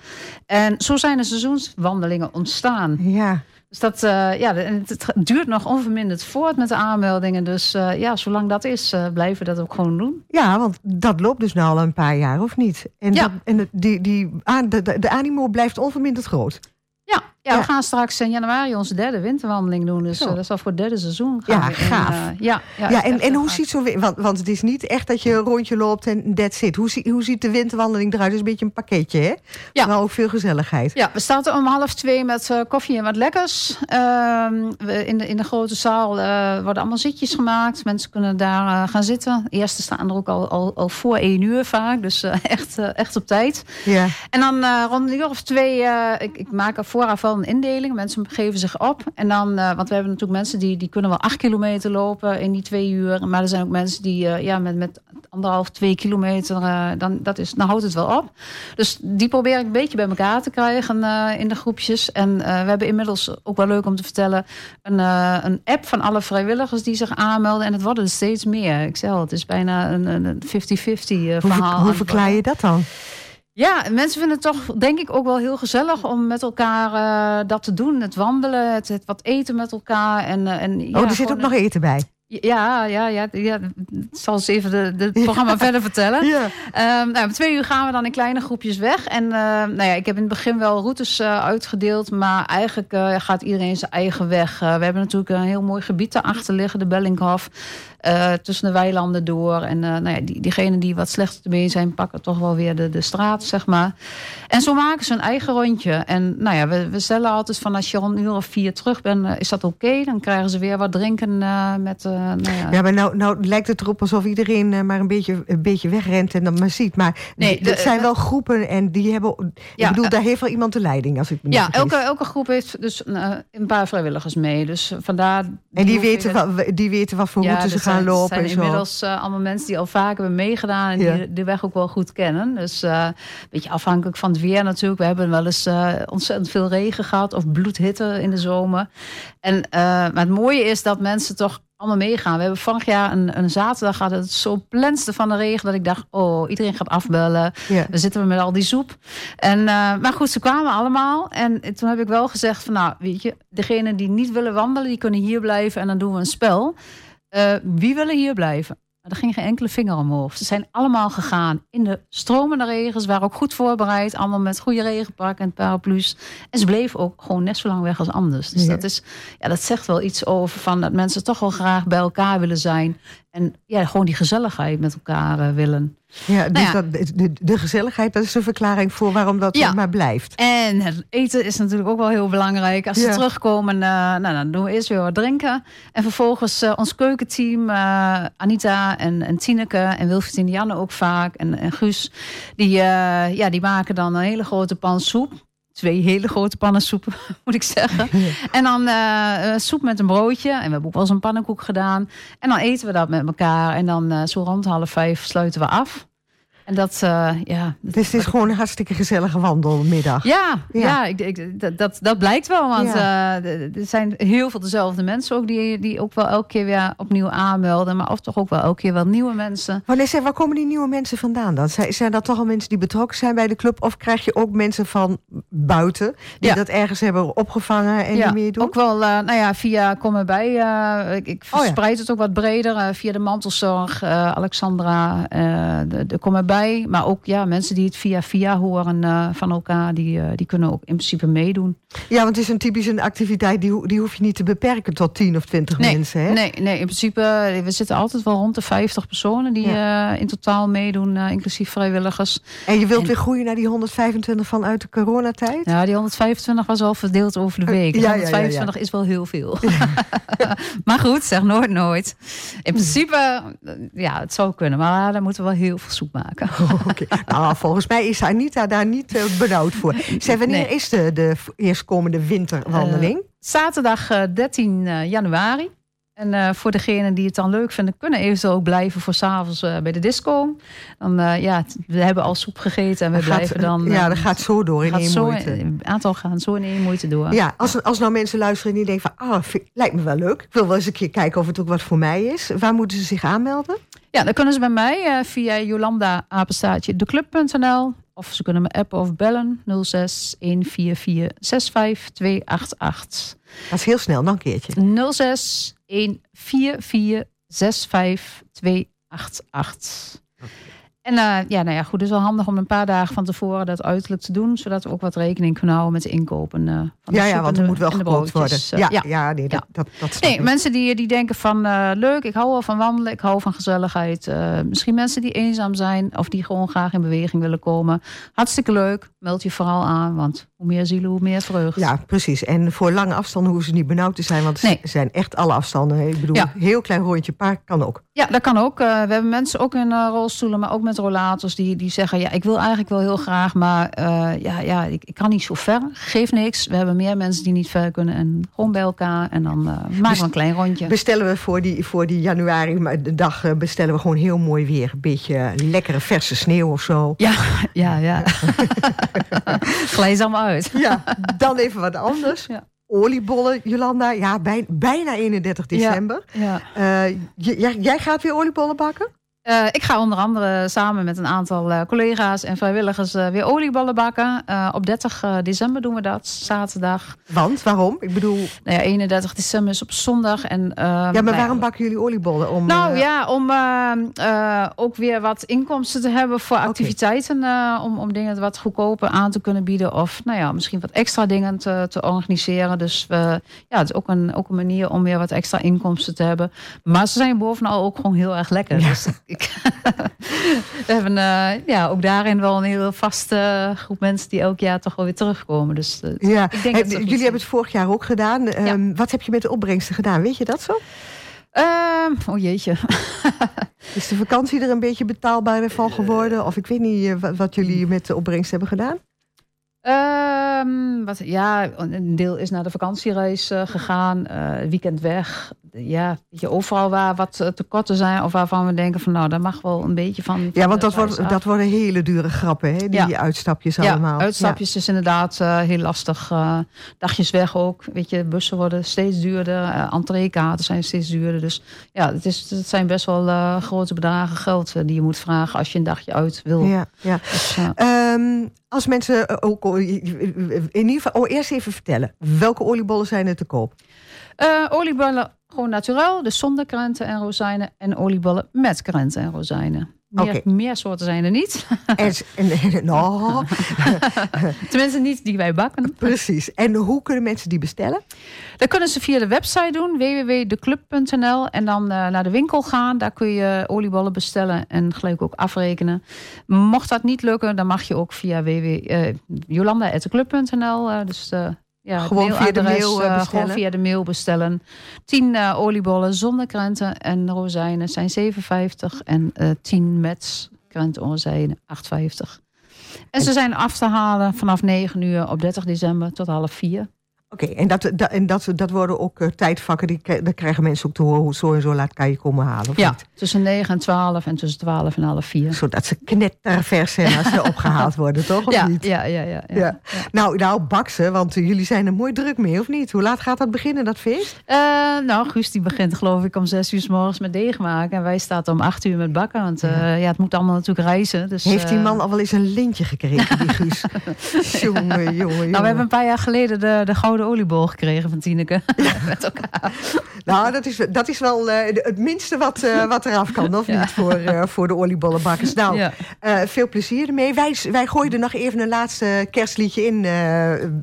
En zo zijn de seizoenswandelingen ontstaan. Ja. Dus dat, uh, ja, het duurt nog onverminderd voort met de aanmeldingen. Dus uh, ja, zolang dat is, uh, blijven we dat ook gewoon doen. Ja, want dat loopt dus nu al een paar jaar, of niet? En, ja. dat, en die, die, de, de, de animo blijft onverminderd groot. Ja, ja, we gaan straks in januari onze derde winterwandeling doen. Dus uh, dat is al voor het derde seizoen. Gaan ja, gaaf. In, uh, ja, ja, ja en, en hoe ziet zo want, want het is niet echt dat je een rondje loopt en that's it. Hoe, hoe ziet de winterwandeling eruit? Het is een beetje een pakketje, hè? Ja. Maar ook veel gezelligheid. Ja, we starten om half twee met uh, koffie en wat lekkers. Ehm, we, in, de, in de grote zaal worden allemaal zitjes gemaakt. Mensen kunnen daar gaan zitten. De eerste staan er ook al, al, al voor één uur vaak. Dus echt, echt op tijd. Ja. En dan rond een uur of twee, ik, ik maak er vooraf wel een indeling. Mensen geven zich op. En dan, uh, want we hebben natuurlijk mensen die, die kunnen wel acht kilometer lopen in die twee uur. Maar er zijn ook mensen die uh, ja, met, met anderhalf, twee kilometer, uh, dan, dat is, dan houdt het wel op. Dus die probeer ik een beetje bij elkaar te krijgen in de groepjes. En we hebben inmiddels ook wel leuk om te vertellen, een, een app van alle vrijwilligers die zich aanmelden. En het worden er steeds meer. Ik zeg al, het is bijna een 50-50 verhaal. Hoe, hoe verklaar je dat dan? Ja, mensen vinden het toch denk ik ook wel heel gezellig om met elkaar uh, dat te doen. Het wandelen, het, het, wat eten met elkaar. En, uh, en, ja, oh, er zit ook nog eten bij? Ja, ja, ja, ja. Ik zal eens even het de, de programma verder vertellen. Ja. Um, nou, om twee uur gaan we dan in kleine groepjes weg. En uh, nou ja, ik heb in het begin wel routes uh, uitgedeeld. Maar eigenlijk uh, gaat iedereen zijn eigen weg. we hebben natuurlijk een heel mooi gebied daarachter liggen, de Bellinghof. Tussen de weilanden door. En nou ja, die, diegenen die wat slechter mee zijn, pakken toch wel weer de, de straat, zeg maar. En zo maken ze hun eigen rondje. En nou ja, we, we stellen altijd van als je rond een uur of vier terug bent, is dat oké? Okay? Dan krijgen ze weer wat drinken met nou ja. ja. maar nou, nou lijkt het erop alsof iedereen uh, maar een beetje, een beetje wegrent en dan maar ziet. Maar nee, het zijn wel groepen en die hebben. Ja, ik bedoel, daar heeft wel iemand de leiding, als ik me Ja, elke, elke groep heeft dus uh, een paar vrijwilligers mee. Dus vandaar. En die weten, wat, die weten wat voor routes ze gaan lopen. Er zijn inmiddels uh, allemaal mensen die al vaker hebben meegedaan en die de weg ook wel goed kennen. Dus een beetje afhankelijk van het weer natuurlijk. We hebben wel eens ontzettend veel regen gehad of bloedhitte in de zomer. En, maar het mooie is dat mensen toch allemaal meegaan. We hebben vorig jaar een, een zaterdag gehad. Het zo plenste van de regen dat ik dacht: oh, iedereen gaat afbellen. Ja. We zitten met al die soep. En, uh, maar goed, ze kwamen allemaal. En toen heb ik wel gezegd: van nou, weet je, degenen die niet willen wandelen, die kunnen hier blijven en dan doen we een spel. Uh, wie willen hier blijven? er ging geen enkele vinger omhoog. Ze zijn allemaal gegaan in de stromende regen. Ze waren ook goed voorbereid. Allemaal met goede regenpak en paraplu's. En ze bleven ook gewoon net zo lang weg als anders. Dus ja. dat, is, ja, dat zegt wel iets over van dat mensen toch wel graag bij elkaar willen zijn. En ja, gewoon die gezelligheid met elkaar uh, willen. Ja, dus nou ja. Dat, de, de, gezelligheid, dat is een verklaring voor waarom dat ja. maar blijft. En het eten is natuurlijk ook wel heel belangrijk. Als ze terugkomen, uh, nou, dan doen we eerst weer wat drinken. En vervolgens uh, ons keukenteam, uh, Anita en, en Tineke en Wilfried en Janne ook vaak. En, en Guus, die, ja, die maken dan een hele grote pan soep twee hele grote pannen soep, moet ik zeggen. En dan uh, soep met een broodje. En we hebben ook wel eens een pannenkoek gedaan. En dan eten we dat met elkaar. En dan uh, zo rond half vijf sluiten we af. En dat, uh, ja. Dus het is gewoon een hartstikke gezellige wandelmiddag. Ja, ja. ja ik, ik, dat, dat blijkt wel. Want ja. uh, er zijn heel veel dezelfde mensen ook die, die ook wel elke keer weer opnieuw aanmelden. Maar of toch ook wel elke keer wel nieuwe mensen. Zijn, waar komen die nieuwe mensen vandaan dan? Zijn, zijn dat toch al mensen die betrokken zijn bij de club? Of krijg je ook mensen van buiten die ja. dat ergens hebben opgevangen en ja, die meer doen? Ook wel, uh, nou ja, via Kom erbij. ik, ik verspreid oh, het ook wat breder. via de mantelzorg, Alexandra, de, de Kom erbij bij. Maar ook ja, mensen die het via via horen eh, van elkaar, die, eh, die kunnen ook in principe meedoen. Ja, want het is een typische activiteit, die, ho- die hoef je niet te beperken tot 10 of 20 Nee, mensen. Hè? nee, nee, in principe, eh, we zitten altijd wel rond de 50 personen die in totaal meedoen, inclusief vrijwilligers. En je wilt En- weer groeien naar die 125 vanuit de coronatijd? Ja, die 125 was al verdeeld over de week. Ja, ja, ja, ja. 125 is wel heel veel. maar goed, zeg nooit nooit. In principe, eh, ja, het zou kunnen. Maar daar moeten we wel heel veel soep maken. Nou, volgens mij is Anita daar niet eh, benauwd voor. Zeg, wanneer Nee. is de, de eerstkomende winterwandeling? Zaterdag eh, 13 eh, januari. En eh, voor degenen die het dan leuk vinden, kunnen eventueel ook blijven voor s'avonds avonds bij de disco. Dan, eh, ja, we hebben al soep gegeten en we gaat- blijven dan... ja, eh, dat gaat zo door in één moeite. Een aantal gaan zo in één moeite door. Ja, als, als nou mensen luisteren die denken van... ah, lijkt me wel leuk. Ik wil wel eens een keer kijken of het ook wat voor mij is. Waar moeten ze zich aanmelden? Ja, dan kunnen ze bij mij eh, via Jolanda apenstaartje declub.nl of ze kunnen me appen of bellen 06 144 65 288. Dat is heel snel, nog een keertje. 06 144 65 288. En eh, ja, nou ja, goed, het is wel handig om een paar dagen van tevoren dat uiterlijk te doen, zodat we ook wat rekening kunnen houden met de inkopen. eh, van de Ja, ja, soep want er de- moet wel de gekookt worden. Eh, Ja, ja. ja. nee, dat, dat, Nee, ik. mensen die, die denken van leuk, ik hou wel van wandelen, ik hou van gezelligheid. Misschien mensen die eenzaam zijn of die gewoon graag in beweging willen komen. Hartstikke leuk, meld je vooral aan, want hoe meer zielen, hoe meer vreugde. Ja, precies. En voor lange afstanden hoeven ze niet benauwd te zijn, want Nee. het zijn echt alle afstanden. Ik bedoel, Ja. heel klein rondje park kan ook. Ja, dat kan ook. We hebben mensen ook in rolstoelen, maar ook met rollators die, die zeggen: Ja, ik wil eigenlijk wel heel graag, maar eh, ja, ja, ik, ik kan niet zo ver. Geef niks. We hebben meer mensen die niet ver kunnen en gewoon bij elkaar. En dan eh, maken we een klein rondje. Bestellen we voor die, voor die januari maar de dag eh, bestellen we gewoon heel mooi weer. Een beetje lekkere verse sneeuw of zo. Ja, ja, ja. Glij ze allemaal uit. Ja, dan even wat anders. Ja. Oliebollen, Jolanda. Ja, bij, bijna 31 december. Ja. J- jij, jij gaat weer oliebollen bakken? Eh, ik ga onder andere samen met een aantal eh, collega's en vrijwilligers eh, weer olieballen bakken. Op 30 eh, december doen we dat, zaterdag. Want, waarom? Ik bedoel, Nou ja, 31 december is op zondag. En, eh, ja, nou maar waarom bakken jullie oliebollen? Om, Nou ja, om eh, eh, ook weer wat inkomsten te hebben voor activiteiten. om, om dingen wat goedkoper aan te kunnen bieden. Of nou ja, misschien wat extra dingen te, te organiseren. Dus ja, het is ook een, ook een manier om weer wat extra inkomsten te hebben. Maar ze zijn bovenal ook gewoon heel erg lekker. Dus ik, we hebben eh, ja, ook daarin wel een heel vaste groep mensen die elk jaar toch wel weer terugkomen. Dus eh, Ja, ik denk dat jullie hebben het vorig jaar ook gedaan. Ehm, Wat heb je met de opbrengsten gedaan? Weet je dat zo? Ehm, oh jeetje. Is de vakantie er een beetje betaalbaar van geworden? Of ik weet niet eh, wat, wat jullie met de opbrengst hebben gedaan? Ehm, wat, ja, een deel is naar de vakantiereis eh, gegaan, eh, weekend weg. Ja, weet je, overal waar wat eh, tekorten zijn of waarvan we denken van nou, daar mag wel een beetje van. Ja, want dat, wordt, dat worden hele dure grappen, hè? die Ja. uitstapjes ja, allemaal. uitstapjes is inderdaad heel lastig. dagjes weg ook. Weet je, bussen worden steeds duurder. eh entreekaarten zijn steeds duurder. Dus ja, het, is, het zijn best wel grote bedragen geld die je moet vragen als je een dagje uit wil. Ja, ja. Dus, Ehm, als mensen eh, ook. In ieder geval, oh, eerst even vertellen. Welke oliebollen zijn er te koop? Eh, oliebollen gewoon naturel, dus zonder krenten en rozijnen. En oliebollen met krenten en rozijnen. Meer, meer soorten zijn er niet. En, en, nou, Tenminste niet die wij bakken. precies. En hoe kunnen mensen die bestellen? Dat kunnen ze via de website doen, www.declub.nl. En dan eh, naar de winkel gaan. Daar kun je oliebollen bestellen en gelijk ook afrekenen. Mocht dat niet lukken, dan mag je ook via www, eh, jolanda.declub.nl. eh, dus eh, ja, Gewoon via de mail, eh, eh, bestellen? gewoon via de mail bestellen. 10 eh, oliebollen zonder krenten en rozijnen zijn 7,50. En eh 10 met krenten en rozijnen 8,50. En ze zijn af te halen vanaf 9 uur op 30 december tot half 4. Oké, en, dat, dat, en dat, dat worden ook eh, tijdvakken. Die, daar krijgen mensen ook te horen hoe zo en zo laat kan je komen halen. Of Ja, niet? tussen 9 en 12 en tussen 12 en half 4. Zodat ze knettervers zijn als ze opgehaald worden, toch? Of Ja, niet? ja, ja, ja, ja. Ja. Nou, nou, baksen, want eh, jullie zijn er mooi druk mee, of niet? Hoe laat gaat dat beginnen, dat feest? Eh, nou, Guus die begint geloof ik om 6 uur s morgens met deeg maken. En wij staan om 8 uur met bakken. Want ja. het moet allemaal natuurlijk reizen. Dus, Heeft die man al wel eens een lintje gekregen, die Guus? jongen, jongen, jongen. Nou, we hebben een paar jaar geleden de, de Gouden oliebol gekregen van Tineke. Met elkaar. Nou, dat is, dat is wel eh, het minste wat, eh, wat eraf kan, of niet, voor, eh, voor de oliebollenbakkers. Nou, Ja. veel plezier ermee. Wij, wij gooien er nog even een laatste kerstliedje in.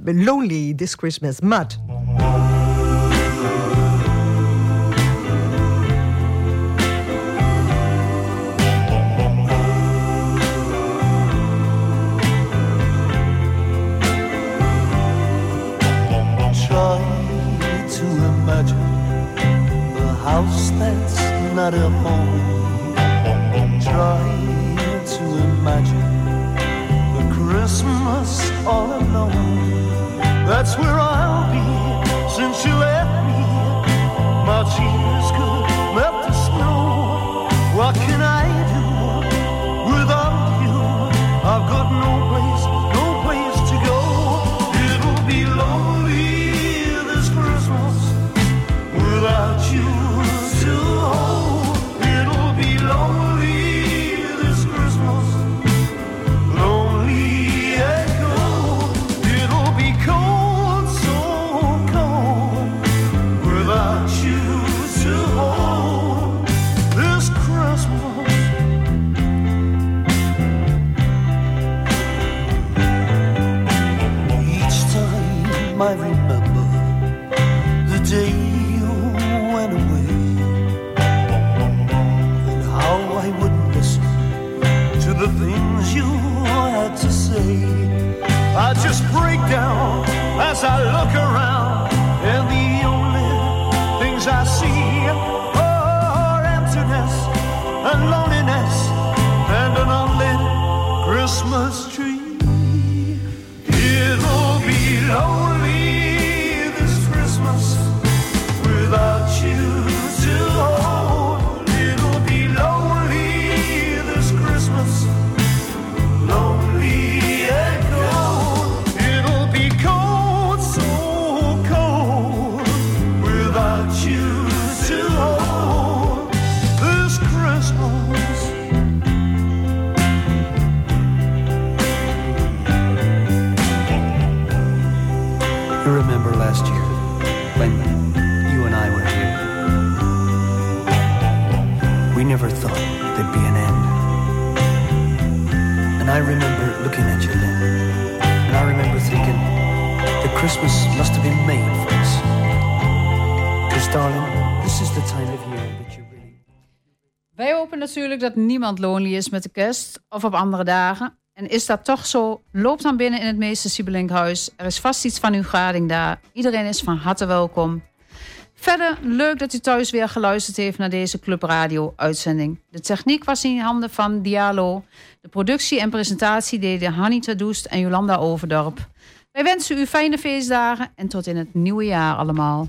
Lonely This Christmas, Mud. House that's not a home. Trying to imagine a Christmas all alone. That's where I'll be since you left me. My tears dat niemand lonely is met de kerst of op andere dagen. En is dat toch zo? Loop dan binnen in het meester Siebelinkhuis. Er is vast iets van uw gading daar. Iedereen is van harte welkom. Verder leuk dat u thuis weer geluisterd heeft naar deze Club Radio uitzending. De techniek was in handen van Dialo. De productie en presentatie deden Hanita Doest en Jolanda Overdorp. Wij wensen u fijne feestdagen en tot in het nieuwe jaar allemaal.